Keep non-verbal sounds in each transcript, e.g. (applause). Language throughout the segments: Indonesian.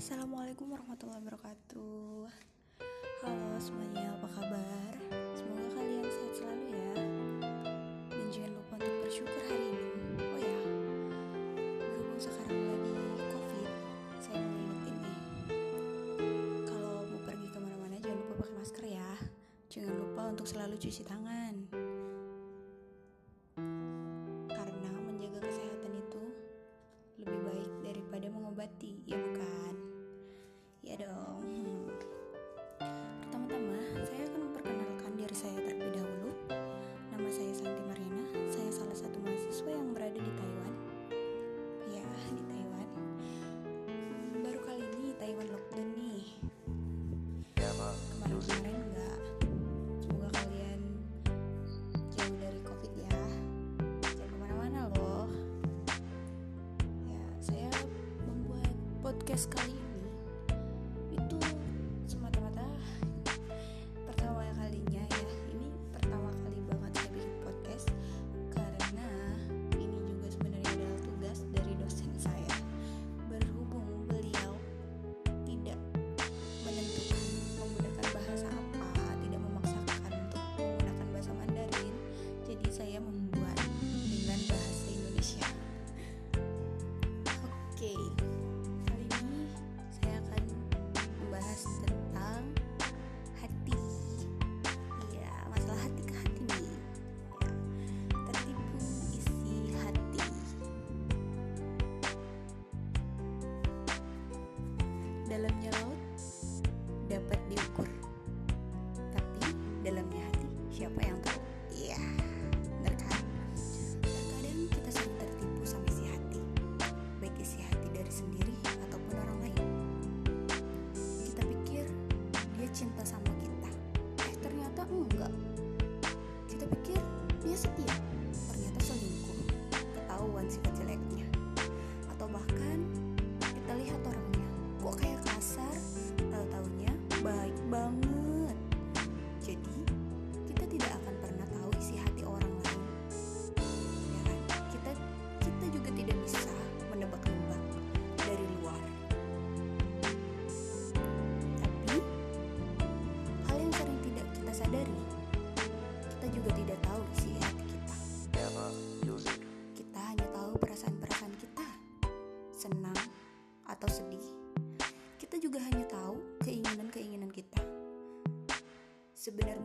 Assalamualaikum warahmatullahi wabarakatuh. Halo semuanya, apa kabar? Semoga kalian sehat selalu ya. Dan jangan lupa untuk bersyukur hari ini. Oh ya, berhubung sekarang lagi covid Saya mau ingetin nih. Kalau mau pergi ke mana-mana jangan lupa pakai masker ya. Jangan lupa untuk selalu cuci tangan. sebenarnya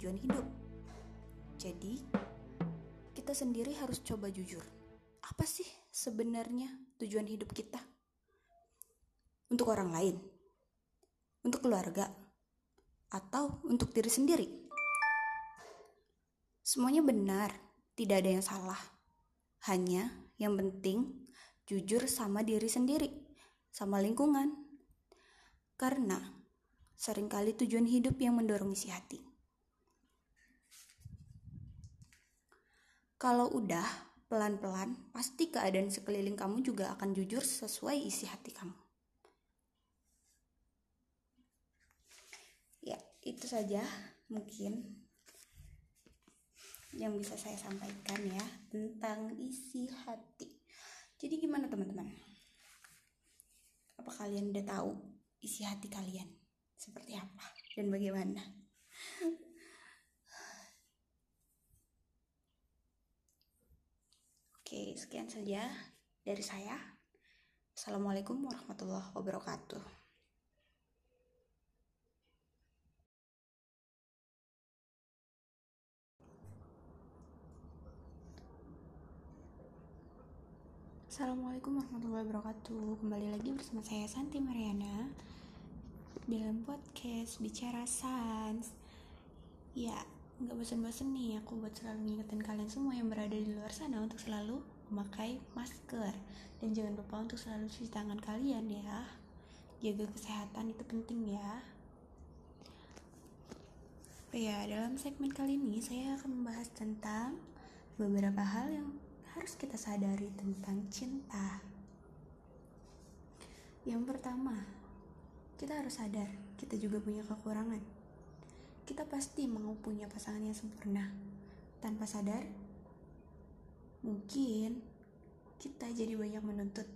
tujuan hidup. Jadi, kita sendiri harus coba jujur. Apa sih sebenarnya tujuan hidup kita? Untuk orang lain, untuk keluarga, atau untuk diri sendiri? Semuanya benar, tidak ada yang salah. Hanya yang penting jujur sama diri sendiri, sama lingkungan. Karena sering kali tujuan hidup yang mendorong isi hati. Kalau udah, pelan-pelan, pasti keadaan sekeliling kamu juga akan jujur sesuai isi hati kamu. Ya, itu saja mungkin yang bisa saya sampaikan ya tentang isi hati. Jadi gimana teman-teman? Apa kalian udah tahu isi hati kalian seperti apa dan bagaimana? Oke, sekian saja dari saya. Assalamualaikum warahmatullahi wabarakatuh. Assalamualaikum warahmatullahi wabarakatuh Kembali lagi bersama saya Santi Mariana Dalam podcast Bicara Sans Ya, nggak bosan-bosan nih aku buat selalu ngingetin kalian semua yang berada di luar sana Untuk selalu memakai masker Dan jangan lupa untuk selalu cuci tangan kalian ya Jaga kesehatan itu penting ya Ya, dalam segmen kali ini saya akan membahas tentang beberapa hal yang harus kita sadari tentang cinta. Yang pertama, kita harus sadar kita juga punya kekurangan. Kita pasti mau punya pasangan yang sempurna. Tanpa sadar, mungkin kita jadi banyak menuntut.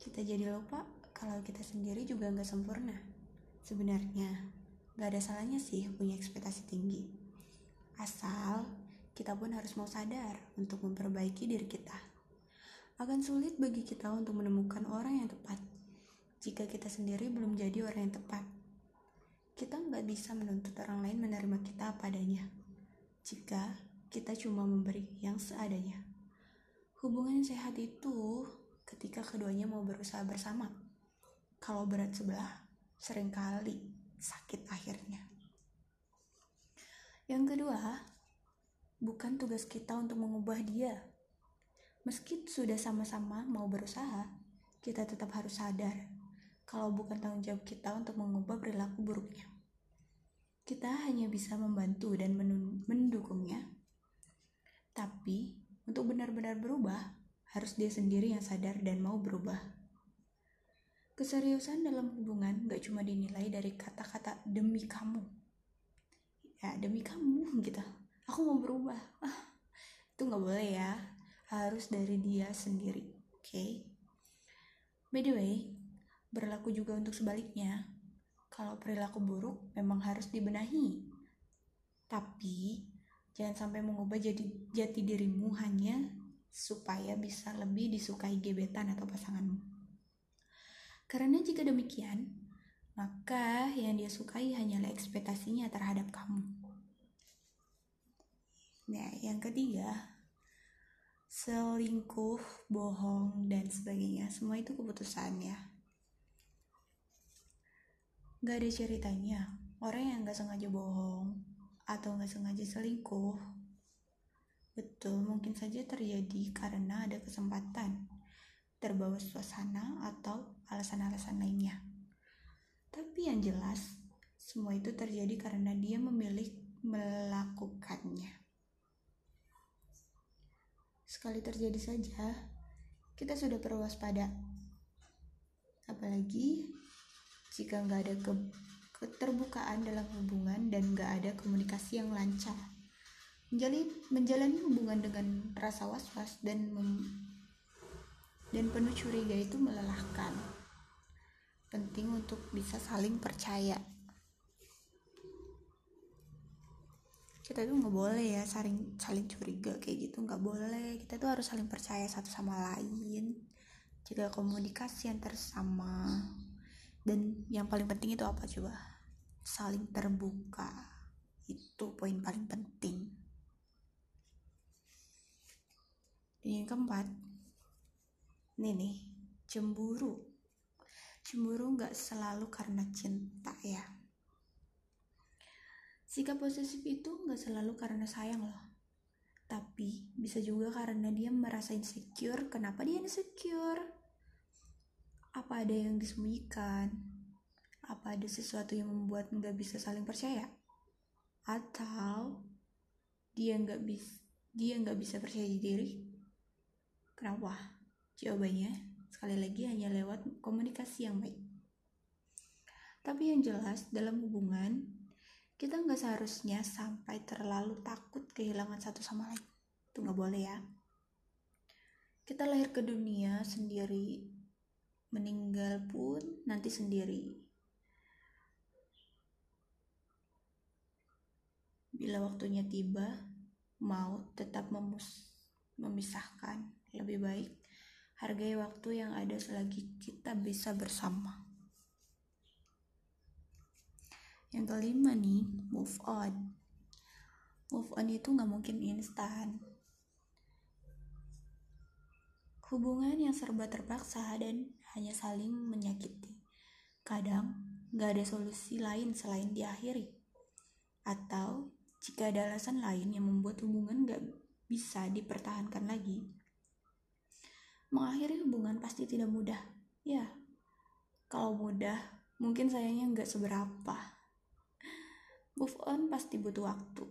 Kita jadi lupa kalau kita sendiri juga nggak sempurna. Sebenarnya, nggak ada salahnya sih punya ekspektasi tinggi. Asal kita pun harus mau sadar untuk memperbaiki diri kita. Akan sulit bagi kita untuk menemukan orang yang tepat jika kita sendiri belum jadi orang yang tepat. Kita nggak bisa menuntut orang lain menerima kita apa adanya jika kita cuma memberi yang seadanya. Hubungan sehat itu ketika keduanya mau berusaha bersama. Kalau berat sebelah, sering kali sakit akhirnya. Yang kedua, bukan tugas kita untuk mengubah dia. Meski sudah sama-sama mau berusaha, kita tetap harus sadar kalau bukan tanggung jawab kita untuk mengubah perilaku buruknya. Kita hanya bisa membantu dan mendukungnya. Tapi, untuk benar-benar berubah, harus dia sendiri yang sadar dan mau berubah. Keseriusan dalam hubungan gak cuma dinilai dari kata-kata demi kamu. Ya, demi kamu (laughs) gitu aku mau berubah ah, itu nggak boleh ya harus dari dia sendiri oke okay? by the way berlaku juga untuk sebaliknya kalau perilaku buruk memang harus dibenahi tapi jangan sampai mengubah jadi jati dirimu hanya supaya bisa lebih disukai gebetan atau pasanganmu karena jika demikian maka yang dia sukai hanyalah ekspektasinya terhadap kamu Nah, yang ketiga, selingkuh, bohong, dan sebagainya. Semua itu keputusan ya. Gak ada ceritanya. Orang yang gak sengaja bohong atau gak sengaja selingkuh, betul mungkin saja terjadi karena ada kesempatan terbawa suasana atau alasan-alasan lainnya. Tapi yang jelas, semua itu terjadi karena dia memilih melakukannya sekali terjadi saja, kita sudah perlu waspada. Apalagi jika nggak ada ke keterbukaan dalam hubungan dan nggak ada komunikasi yang lancar. Menjalani, menjalani hubungan dengan rasa was-was dan dan penuh curiga itu melelahkan. Penting untuk bisa saling percaya. kita tuh nggak boleh ya saling saling curiga kayak gitu nggak boleh kita tuh harus saling percaya satu sama lain jaga komunikasi yang tersama dan yang paling penting itu apa coba saling terbuka itu poin paling penting dan yang keempat ini nih cemburu cemburu nggak selalu karena cinta ya Sikap posesif itu nggak selalu karena sayang loh. Tapi bisa juga karena dia merasa insecure. Kenapa dia insecure? Apa ada yang disembunyikan? Apa ada sesuatu yang membuat nggak bisa saling percaya? Atau dia nggak bisa dia nggak bisa percaya diri? Kenapa? Jawabannya sekali lagi hanya lewat komunikasi yang baik. Tapi yang jelas dalam hubungan kita nggak seharusnya sampai terlalu takut kehilangan satu sama lain itu nggak boleh ya kita lahir ke dunia sendiri meninggal pun nanti sendiri bila waktunya tiba mau tetap memus memisahkan. Lebih baik hargai waktu yang ada selagi kita bisa bersama. Yang kelima nih, move on. Move on itu nggak mungkin instan. Hubungan yang serba terpaksa dan hanya saling menyakiti. Kadang nggak ada solusi lain selain diakhiri. Atau jika ada alasan lain yang membuat hubungan nggak bisa dipertahankan lagi, mengakhiri hubungan pasti tidak mudah. Ya, kalau mudah, mungkin sayangnya nggak seberapa Move on pasti butuh waktu.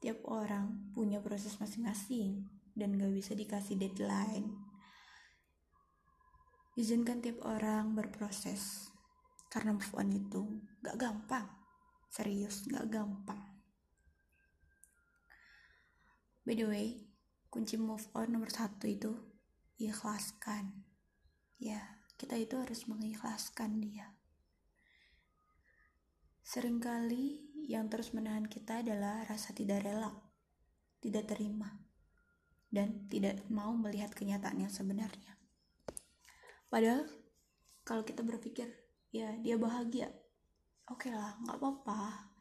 Tiap orang punya proses masing-masing dan gak bisa dikasih deadline. Izinkan tiap orang berproses. Karena move on itu gak gampang. Serius, gak gampang. By the way, kunci move on nomor satu itu ikhlaskan. Ya, kita itu harus mengikhlaskan dia. Seringkali yang terus menahan kita adalah rasa tidak rela, tidak terima, dan tidak mau melihat kenyataan yang sebenarnya. Padahal kalau kita berpikir, ya dia bahagia, oke okay lah, nggak apa-apa.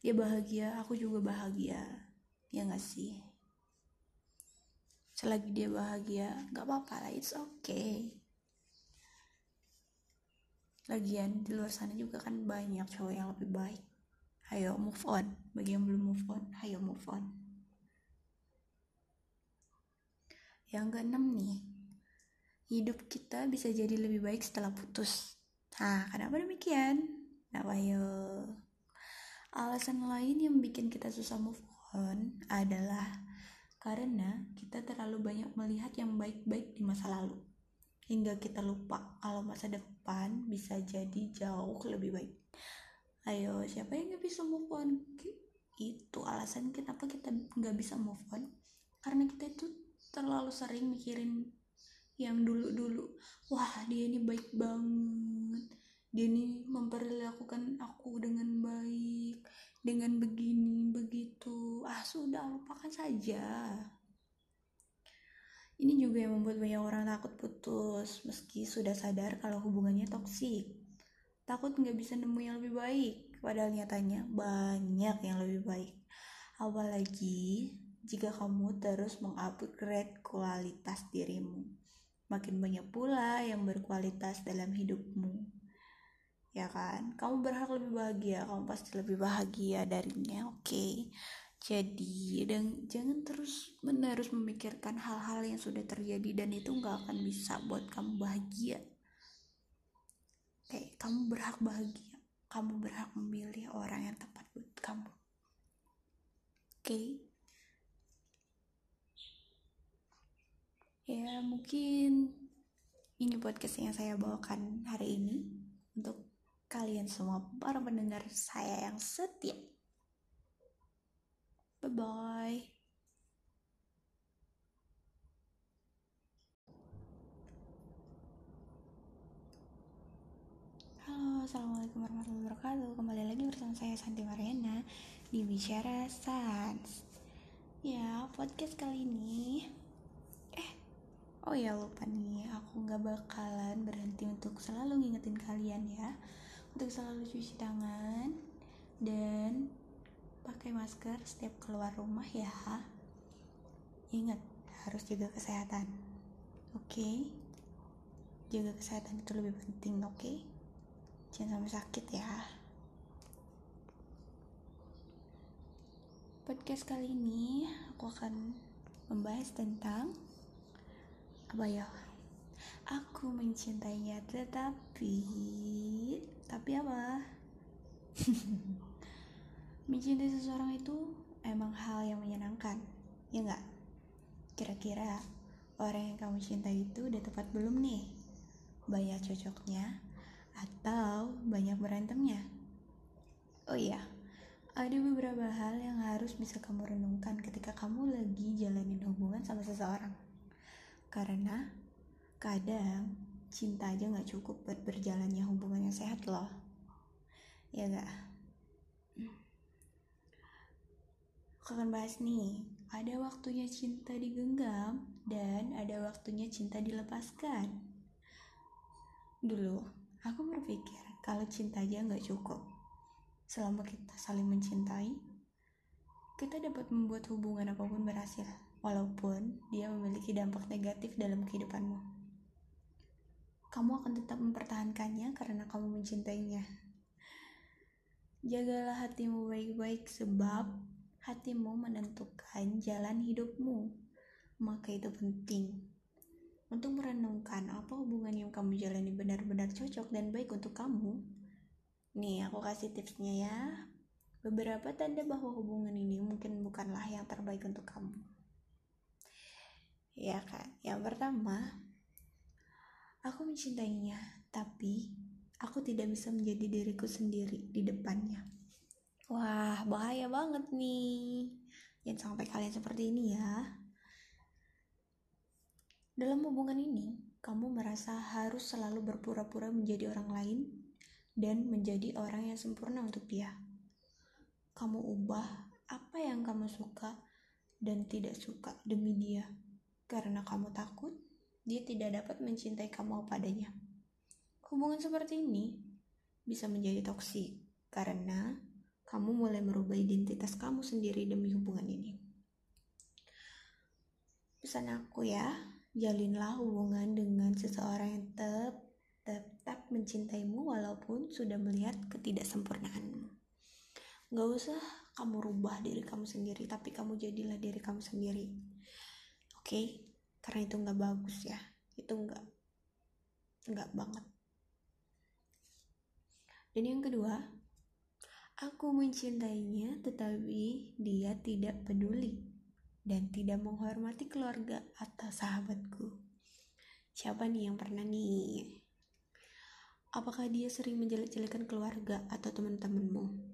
Dia bahagia, aku juga bahagia, ya nggak sih? Selagi dia bahagia, nggak apa-apa lah, it's okay. Lagian di luar sana juga kan banyak cowok yang lebih baik. Ayo move on. Bagi yang belum move on ayo move on. Yang keenam nih hidup kita bisa jadi lebih baik setelah putus nah kenapa demikian nah ayo alasan lain yang bikin kita susah move on adalah karena kita terlalu banyak melihat yang baik-baik di masa lalu hingga kita lupa kalau masa depan bisa jadi jauh lebih baik. Ayo, siapa yang gak bisa move on? Itu alasan kenapa kita gak bisa move on. Karena kita itu terlalu sering mikirin yang dulu-dulu. Wah, dia ini baik banget. Dia ini memperlakukan aku dengan baik, dengan begini, begitu. Ah, sudah, lupakan saja. Ini juga yang membuat banyak orang takut putus, meski sudah sadar kalau hubungannya toksik. Takut nggak bisa nemu yang lebih baik, padahal nyatanya banyak yang lebih baik. Apalagi jika kamu terus mengupgrade kualitas dirimu. Makin banyak pula yang berkualitas dalam hidupmu. Ya kan? Kamu berhak lebih bahagia, kamu pasti lebih bahagia darinya, oke? Okay? jadi dan jangan terus menerus memikirkan hal-hal yang sudah terjadi dan itu nggak akan bisa buat kamu bahagia kayak kamu berhak bahagia kamu berhak memilih orang yang tepat buat kamu oke okay? Ya mungkin ini podcast yang saya bawakan hari ini untuk kalian semua para pendengar saya yang setia Bye bye. Halo, assalamualaikum warahmatullahi wabarakatuh. Kembali lagi bersama saya Santi Mariana di Bicara Sans. Ya, podcast kali ini, oh ya lupa nih, aku nggak bakalan berhenti untuk selalu ngingetin kalian ya, untuk selalu cuci tangan dan pakai masker setiap keluar rumah ya. Ingat harus jaga kesehatan. Oke? Okay? jaga kesehatan itu lebih penting oke? Okay? jangan sampai sakit ya. Podcast kali ini aku akan membahas tentang apa ya? Aku mencintainya tetapi tapi apa? (laughs) Mencintai seseorang itu emang hal yang menyenangkan ya nggak? Kira-kira orang yang kamu cintai itu udah tepat belum nih? Banyak cocoknya atau banyak berantemnya? Oh iya ada beberapa hal yang harus bisa kamu renungkan ketika kamu lagi jalanin hubungan sama seseorang karena kadang cinta aja nggak cukup buat berjalannya hubungan yang sehat loh ya gak aku akan bahas nih ada waktunya cinta digenggam dan ada waktunya cinta dilepaskan. Dulu, aku berpikir kalau cinta aja nggak cukup. Selama kita saling mencintai, kita dapat membuat hubungan apa pun berhasil, walaupun dia memiliki dampak negatif dalam kehidupanmu. Kamu akan tetap mempertahankannya karena kamu mencintainya. Jagalah hatimu baik-baik sebab hatimu menentukan jalan hidupmu. Maka itu penting untuk merenungkan apa hubungan yang kamu jalani benar-benar cocok dan baik untuk kamu. Nih, aku kasih tipsnya ya. Beberapa tanda bahwa hubungan ini mungkin bukanlah yang terbaik untuk kamu. Ya kan? Yang pertama, aku mencintainya, tapi aku tidak bisa menjadi diriku sendiri di depannya. Wah, bahaya banget nih. Jangan sampai kalian seperti ini ya. Dalam hubungan ini, kamu merasa harus selalu berpura-pura menjadi orang lain dan menjadi orang yang sempurna untuk dia. Kamu ubah apa yang kamu suka dan tidak suka demi dia, karena kamu takut dia tidak dapat mencintai kamu apa adanya. Hubungan seperti ini bisa menjadi toksik karena kamu mulai merubah identitas kamu sendiri demi hubungan ini. Pesan aku ya, jalinlah hubungan dengan seseorang yang tetap tetap mencintaimu walaupun sudah melihat ketidaksempurnaanmu. Gak usah kamu rubah diri kamu sendiri, tapi kamu jadilah diri kamu sendiri. Okay? karena itu nggak bagus ya, itu nggak nggak banget. Dan yang kedua, aku mencintainya tetapi dia tidak peduli dan tidak menghormati keluarga atau sahabatku. Siapa nih yang pernah nih? Apakah dia sering menjelek-jelekan keluarga atau teman-temanmu?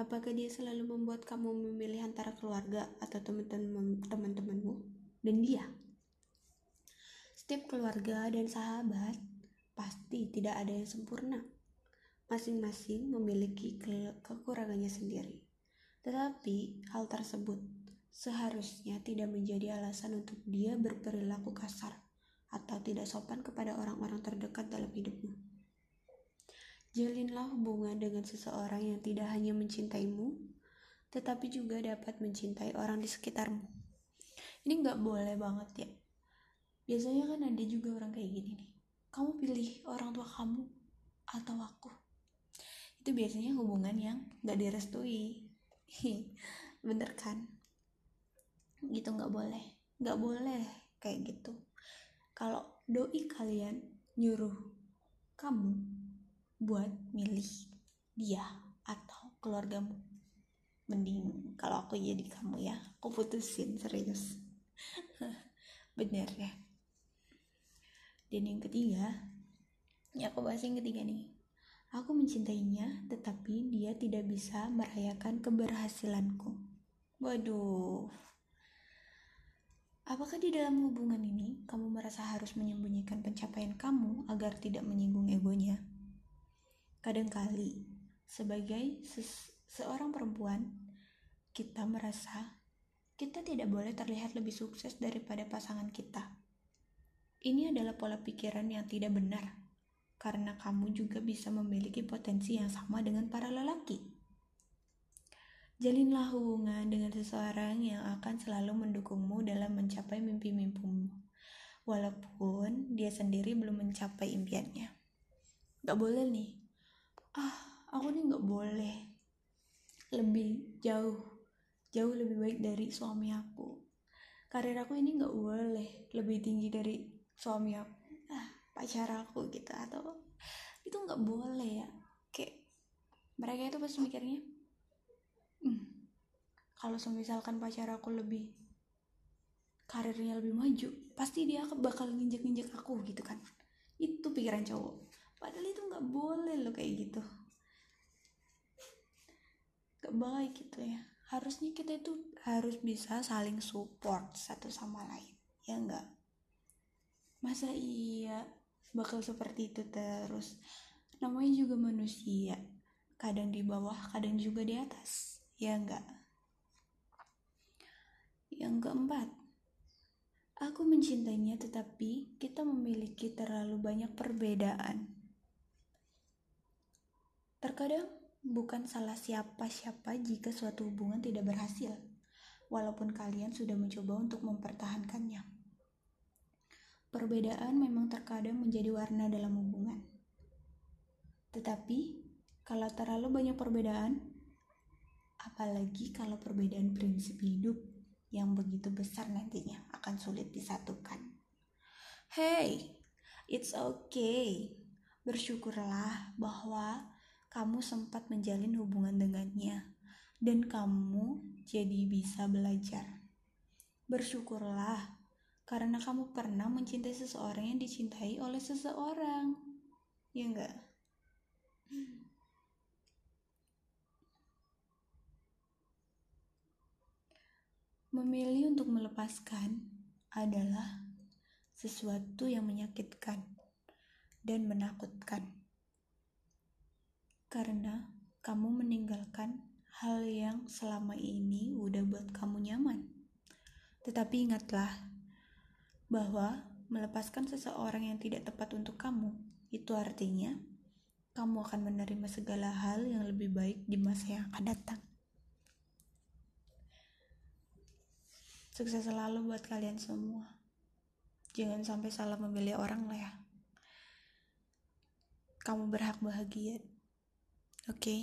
Apakah dia selalu membuat kamu memilih antara keluarga atau teman-temanmu dan dia? Setiap keluarga dan sahabat pasti tidak ada yang sempurna masing-masing memiliki ke kekurangannya sendiri. Tetapi hal tersebut seharusnya tidak menjadi alasan untuk dia berperilaku kasar atau tidak sopan kepada orang-orang terdekat dalam hidupmu. Jalinlah hubungan dengan seseorang yang tidak hanya mencintaimu, tetapi juga dapat mencintai orang di sekitarmu. Ini nggak boleh banget ya. Biasanya kan ada juga orang kayak gini nih. Kamu pilih orang tua kamu atau aku? itu biasanya hubungan yang gak direstui. (laughs) Bener kan? Gitu nggak boleh. Nggak boleh kayak gitu. Kalau doi kalian nyuruh kamu buat milih dia atau keluargamu? Mending kalau aku jadi kamu ya. Aku putusin serius (laughs) bener ya dan yang ketiga ya aku bahas yang ketiga nih Aku mencintainya, tetapi dia tidak bisa merayakan keberhasilanku. Waduh. Apakah di dalam hubungan ini kamu merasa harus menyembunyikan pencapaian kamu agar tidak menyinggung egonya? Kadangkali, sebagai seorang perempuan, kita merasa kita tidak boleh terlihat lebih sukses daripada pasangan kita. Ini adalah pola pikiran yang tidak benar karena kamu juga bisa memiliki potensi yang sama dengan para lelaki. Jalinlah hubungan dengan seseorang yang akan selalu mendukungmu dalam mencapai mimpi-mimpimu, walaupun dia sendiri belum mencapai impiannya. Gak boleh nih, ah aku nih gak boleh lebih jauh, jauh lebih baik dari suami aku. Karir aku ini gak boleh lebih tinggi dari suami aku. Pacar aku gitu atau itu nggak boleh ya. Kayak mereka itu pasti mikirnya hmm, kalau misalkan pacar aku lebih karirnya lebih maju pasti dia bakal nginjek-nginjek aku gitu kan. Itu pikiran cowok. Padahal itu nggak boleh loh kayak gitu. Gak baik gitu ya harusnya kita itu harus bisa saling support satu sama lain ya enggak masa iya bakal seperti itu terus? Namanya juga manusia kadang di bawah kadang juga di atas ya enggak Yang keempat, aku mencintainya tetapi kita memiliki terlalu banyak perbedaan. Terkadang bukan salah siapa-siapa jika suatu hubungan tidak berhasil, walaupun kalian sudah mencoba untuk mempertahankannya. Perbedaan memang terkadang menjadi warna dalam hubungan. Tetapi, kalau terlalu banyak perbedaan, apalagi kalau perbedaan prinsip hidup yang begitu besar nantinya akan sulit disatukan. Hey, it's okay. Bersyukurlah bahwa kamu sempat menjalin hubungan dengannya dan kamu jadi bisa belajar. Bersyukurlah karena kamu pernah mencintai seseorang yang dicintai oleh seseorang. Ya enggak? Memilih untuk melepaskan adalah sesuatu yang menyakitkan dan menakutkan. Karena kamu meninggalkan hal yang selama ini udah buat kamu nyaman. Tetapi ingatlah bahwa melepaskan seseorang yang tidak tepat untuk kamu itu artinya kamu akan menerima segala hal yang lebih baik di masa yang akan datang. Sukses selalu buat kalian semua. Jangan sampai salah memilih orang lah ya. Kamu berhak bahagia. Oke. Okay.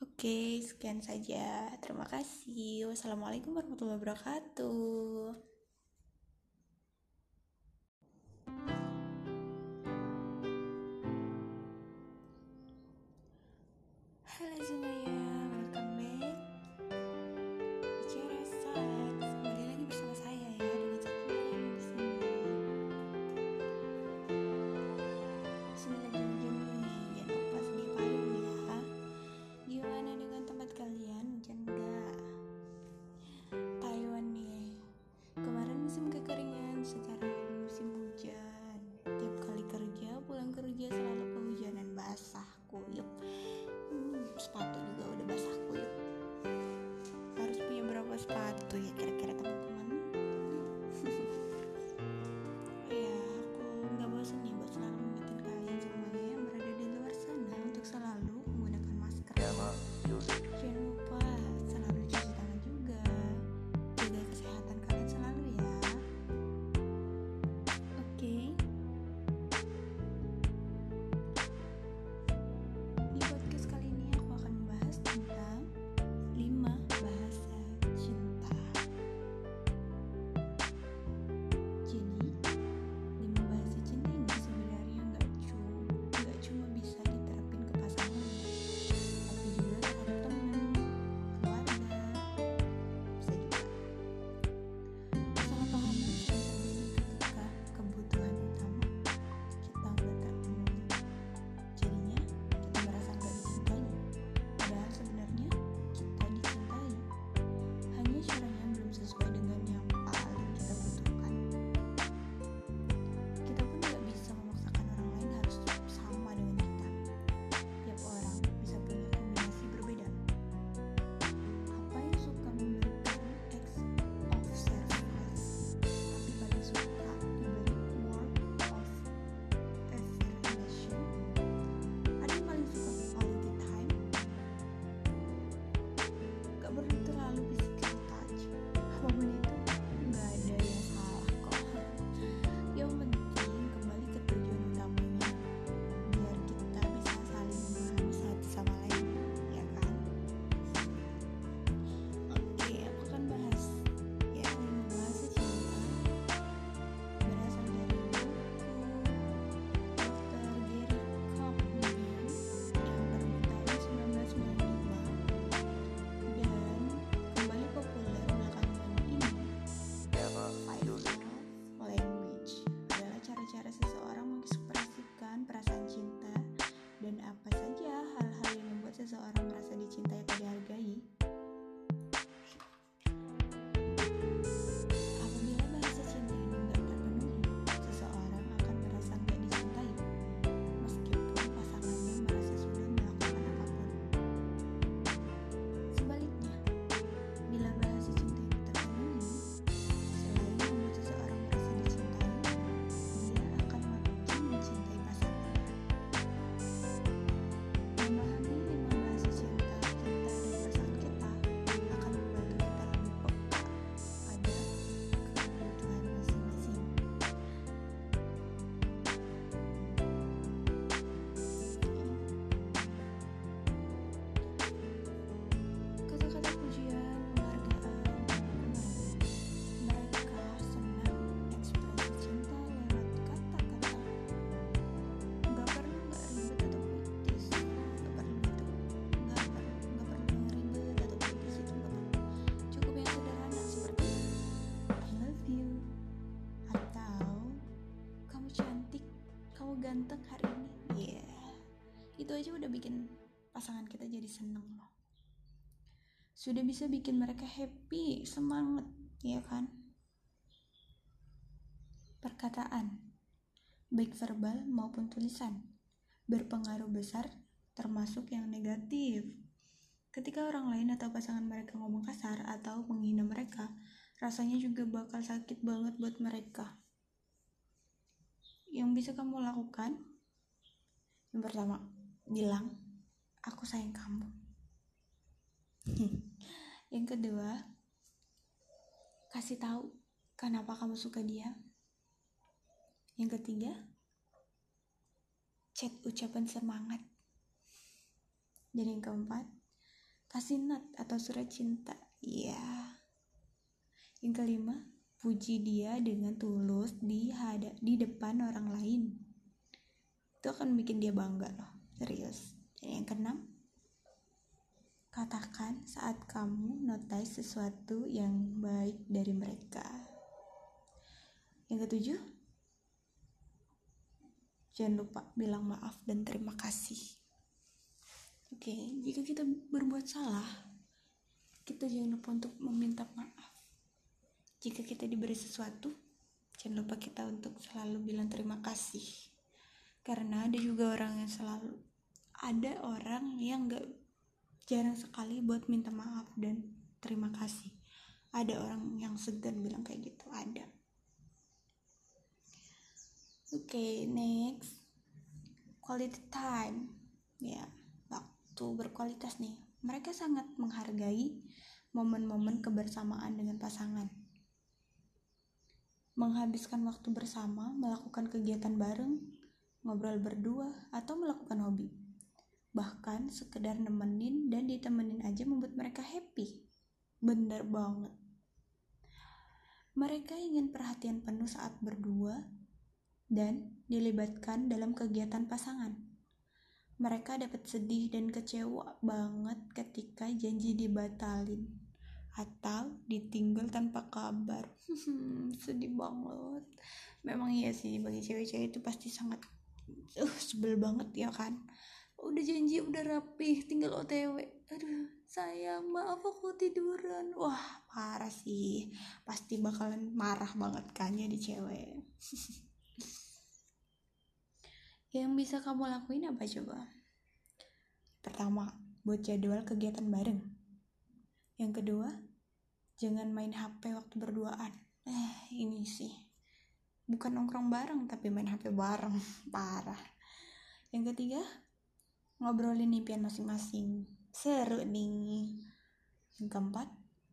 Oke, okay, sekian saja. Terima kasih. Wassalamualaikum warahmatullahi wabarakatuh. Halo semuanya aja udah bikin pasangan kita jadi seneng loh. Sudah bisa bikin mereka happy semangat ya kan? Perkataan baik verbal maupun tulisan berpengaruh besar termasuk yang negatif. Ketika orang lain atau pasangan mereka ngomong kasar atau menghina mereka rasanya juga bakal sakit banget buat mereka. Yang bisa kamu lakukan yang pertama bilang aku sayang kamu. (laughs) Yang kedua kasih tahu kenapa kamu suka dia. Yang ketiga chat ucapan semangat. Dan yang keempat kasih nat atau surat cinta. Iya. Yang kelima puji dia dengan tulus di hada di depan orang lain. Itu akan bikin dia bangga loh serius dan yang keenam, katakan saat kamu notice sesuatu yang baik dari mereka. Yang ketujuh, jangan lupa bilang maaf dan terima kasih. Oke, jika kita berbuat salah, kita jangan lupa untuk meminta maaf. Jika kita diberi sesuatu, jangan lupa kita untuk selalu bilang terima kasih. Karena ada juga orang yang selalu ada orang yang gak jarang sekali buat minta maaf dan terima kasih. Ada orang yang segan bilang kayak gitu ada. Oke okay, next. Quality time. Ya waktu berkualitas nih. Mereka sangat menghargai momen-momen kebersamaan dengan pasangan. Menghabiskan waktu bersama melakukan kegiatan bareng ngobrol berdua atau melakukan hobi. Bahkan sekedar nemenin dan ditemenin aja membuat mereka happy. Bener banget. Mereka ingin perhatian penuh saat berdua dan dilibatkan dalam kegiatan pasangan. Mereka dapat sedih dan kecewa banget ketika janji dibatalin atau ditinggal tanpa kabar. (laughs) Sedih banget. Memang iya sih bagi cewek-cewek itu pasti sangat uh sebel banget ya kan. Udah janji udah rapih tinggal otw aduh sayang maaf aku tiduran. Wah parah sih. Pasti bakalan marah banget kan jadi cewek. (laughs) Yang bisa kamu lakuin apa coba? Pertama buat jadwal kegiatan bareng. Yang kedua jangan main hp waktu berduaan. Eh ini sih bukan nongkrong bareng tapi main hp bareng. (laughs) Parah. Yang ketiga ngobrolin impian masing-masing. Seru nih. Yang keempat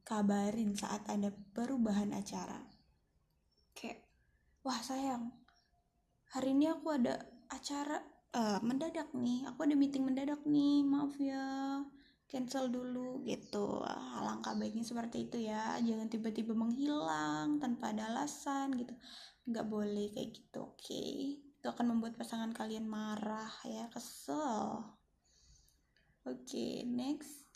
kabarin saat ada perubahan acara. Kayak wah sayang hari ini aku ada acara uh, mendadak nih. Aku ada meeting mendadak nih. Maaf ya cancel dulu gitu. Alangkah baiknya seperti itu ya. Jangan tiba-tiba menghilang tanpa ada alasan gitu nggak boleh kayak gitu oke. Okay? itu akan membuat pasangan kalian marah ya kesel. Oke okay, next.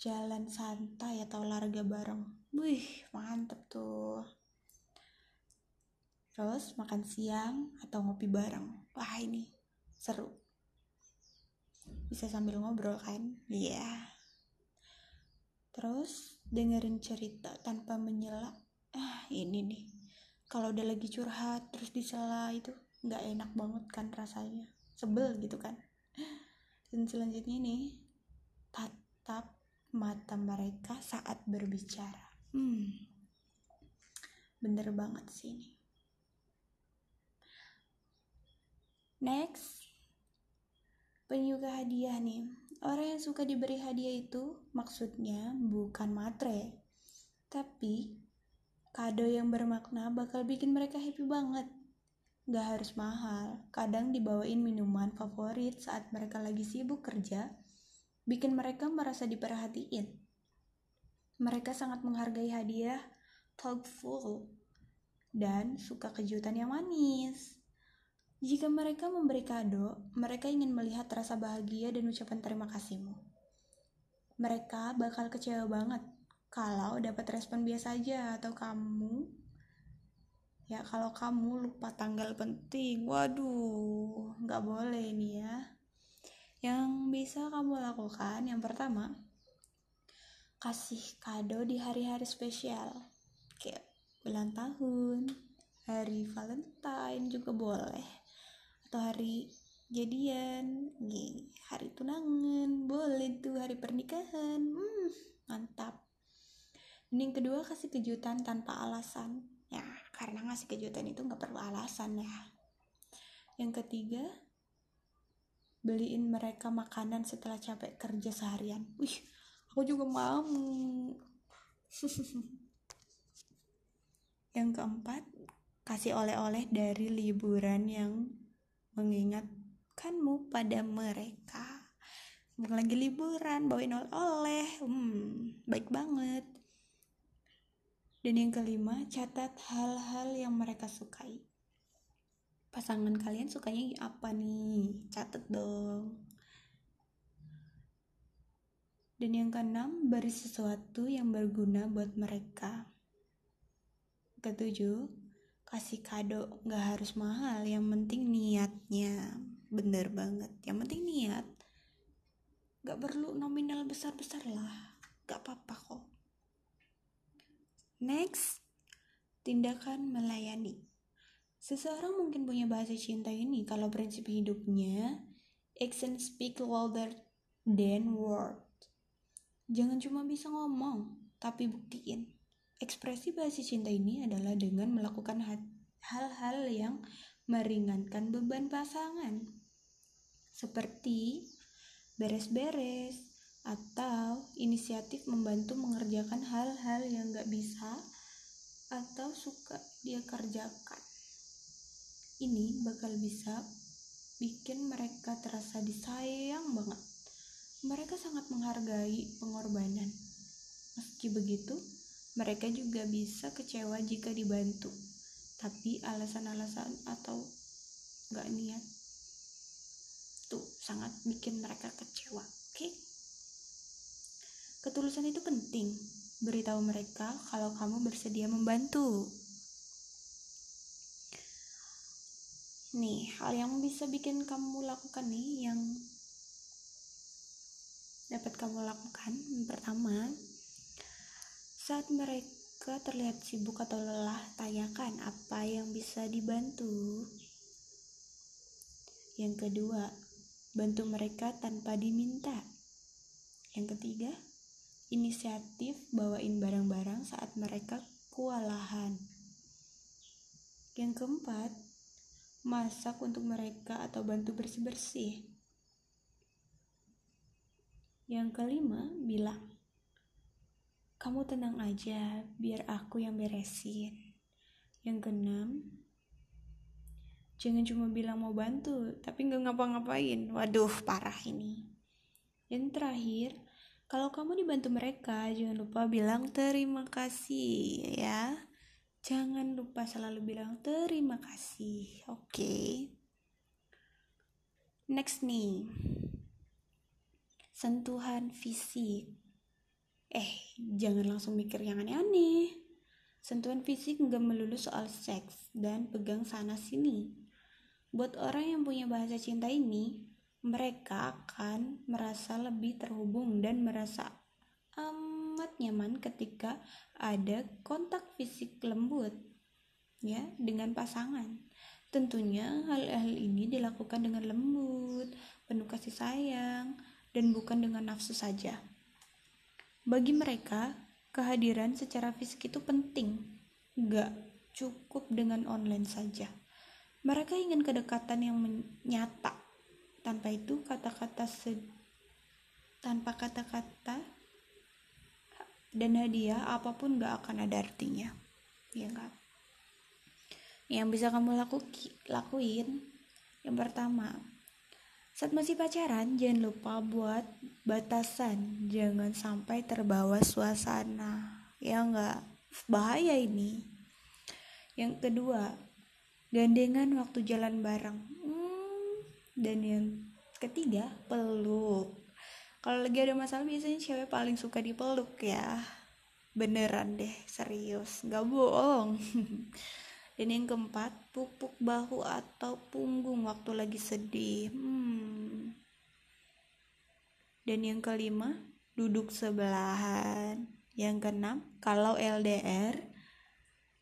Jalan santai atau olahraga bareng? Wih mantep tuh. Terus makan siang atau ngopi bareng? Wah ini seru. Bisa sambil ngobrol kan? Iya. Yeah. terus dengerin cerita tanpa menyela. Ah ini nih kalau udah lagi curhat terus disela itu nggak enak banget kan rasanya. Sebel gitu kan. Dan selanjutnya nih tatap mata mereka saat berbicara. Hmm bener banget sih ini. Next penyuka hadiah nih. Orang yang suka diberi hadiah itu maksudnya bukan matre tapi kado yang bermakna bakal bikin mereka happy banget Gak harus mahal, kadang dibawain minuman favorit saat mereka lagi sibuk kerja, bikin mereka merasa diperhatiin. Mereka sangat menghargai hadiah, thoughtful, dan suka kejutan yang manis. Jika mereka memberi kado, mereka ingin melihat rasa bahagia dan ucapan terima kasihmu. Mereka bakal kecewa banget kalau dapat respon biasa aja atau kamu ya kalau kamu lupa tanggal penting waduh nggak boleh ini ya. Yang bisa kamu lakukan yang pertama kasih kado di hari-hari spesial. Kayak ulang tahun hari Valentine juga boleh. Atau hari jadian hari tunangan boleh tuh hari pernikahan. Hmm, mantap yang kedua kasih kejutan tanpa alasan. Ya karena ngasih kejutan itu nggak perlu alasan ya. Yang ketiga beliin mereka makanan setelah capek kerja seharian. Wih aku juga mau (laughs) yang keempat kasih oleh-oleh dari liburan yang mengingatkanmu pada mereka. Lagi liburan bawain oleh-oleh. Hmm, baik banget dan yang kelima catat hal-hal yang mereka sukai pasangan kalian sukanya apa nih catat dong dan yang keenam, beri sesuatu yang berguna buat mereka. Ketujuh, kasih kado gak harus mahal, yang penting niatnya. Bener banget, yang penting niat. Gak perlu nominal besar-besar lah, gak apa-apa kok. Next, tindakan melayani. Seseorang mungkin punya bahasa cinta ini kalau prinsip hidupnya action speak louder than word Jangan cuma bisa ngomong, tapi buktiin. Ekspresi bahasa cinta ini adalah dengan melakukan hal-hal yang meringankan beban pasangan. Seperti beres-beres atau inisiatif membantu mengerjakan hal-hal yang gak bisa atau suka dia kerjakan. Ini bakal bisa bikin mereka terasa disayang banget mereka sangat menghargai pengorbanan. Meski begitu, mereka juga bisa kecewa jika dibantu. Tapi alasan-alasan atau gak niat tuh sangat bikin mereka kecewa. Oke? Okay? Ketulusan itu penting. Beritahu mereka kalau kamu bersedia membantu. Nih, hal yang bisa bikin kamu lakukan nih yang dapat kamu lakukan pertama saat mereka terlihat sibuk atau lelah tanyakan apa yang bisa dibantu yang kedua bantu mereka tanpa diminta yang ketiga inisiatif bawain barang-barang saat mereka kewalahan yang keempat masak untuk mereka atau bantu bersih-bersih yang kelima bilang, kamu tenang aja, biar aku yang beresin. Yang keenam, jangan cuma bilang mau bantu, tapi nggak ngapa-ngapain. Waduh, parah ini. Yang terakhir, kalau kamu dibantu mereka, jangan lupa bilang terima kasih ya. Jangan lupa selalu bilang terima kasih. Oke. Okay. Next nih sentuhan fisik. Eh, jangan langsung mikir yang aneh-aneh. Sentuhan fisik nggak melulu soal seks dan pegang sana sini. Buat orang yang punya bahasa cinta ini, mereka akan merasa lebih terhubung dan merasa amat nyaman ketika ada kontak fisik lembut ya dengan pasangan. Tentunya hal-hal ini dilakukan dengan lembut, penuh kasih sayang, dan bukan dengan nafsu saja. Bagi mereka, kehadiran secara fisik itu penting, gak cukup dengan online saja. Mereka ingin kedekatan yang nyata. Tanpa itu, kata-kata tanpa kata-kata dan hadiah apa pun gak akan ada artinya. Ya enggak? Yang bisa kamu laku lakuin yang pertama, saat masih pacaran, jangan lupa buat batasan. Jangan sampai terbawa suasana. Ya enggak? Bahaya ini. Yang kedua, gandengan waktu jalan bareng. Hmm, dan yang ketiga, peluk. Kalau lagi ada masalah biasanya cewek paling suka dipeluk ya. Beneran deh, serius. Gak bohong. (laughs) Dan yang keempat, pupuk bahu atau punggung waktu lagi sedih. Hmm. dan yang kelima duduk sebelahan yang keenam kalau LDR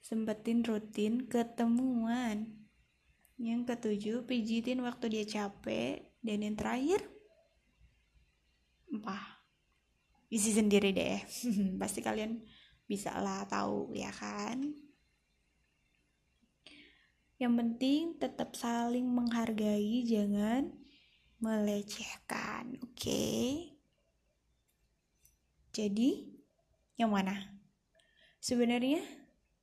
sempetin rutin ketemuan yang ketujuh pijitin waktu dia capek dan yang terakhir apa isi sendiri deh. (laughs) Pasti kalian bisa lah tahu ya kan? Yang penting tetap saling menghargai jangan melecehkan oke? Okay? jadi yang mana? Sebenarnya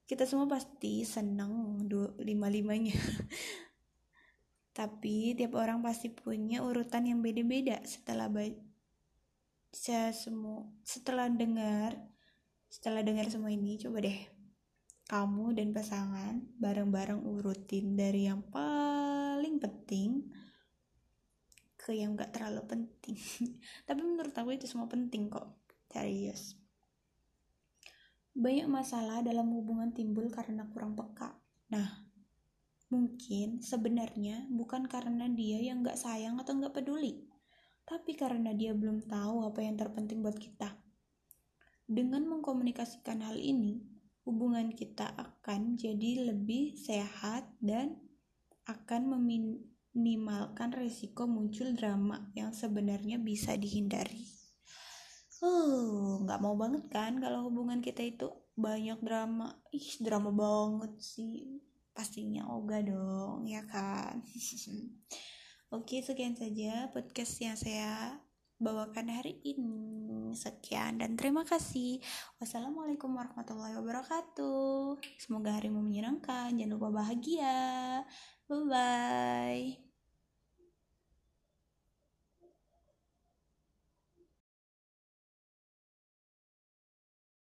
kita semua pasti senang lima limanya (laughs) tapi tiap orang pasti punya urutan yang beda-beda. Setelah baca semua setelah dengar setelah dengar semua ini coba deh. Kamu dan pasangan bareng-bareng urutin dari yang paling penting ke yang gak terlalu penting. (laughs) Tapi menurut aku itu semua penting kok. Serius. Banyak masalah dalam hubungan timbul karena kurang peka. Nah, mungkin sebenarnya bukan karena dia yang gak sayang atau gak peduli, tapi karena dia belum tahu apa yang terpenting buat kita. Dengan mengkomunikasikan hal ini, hubungan kita akan jadi lebih sehat dan akan meminimalkan risiko muncul drama yang sebenarnya bisa dihindari. Uh nggak mau banget kan kalau hubungan kita itu banyak drama? Ih drama banget sih pastinya oga dong ya kan? (laughs) Oke sekian saja podcast yang saya bawakan hari ini. Sekian dan terima kasih. Wassalamualaikum warahmatullahi wabarakatuh. Semoga harimu menyenangkan. Jangan lupa bahagia. Bye bye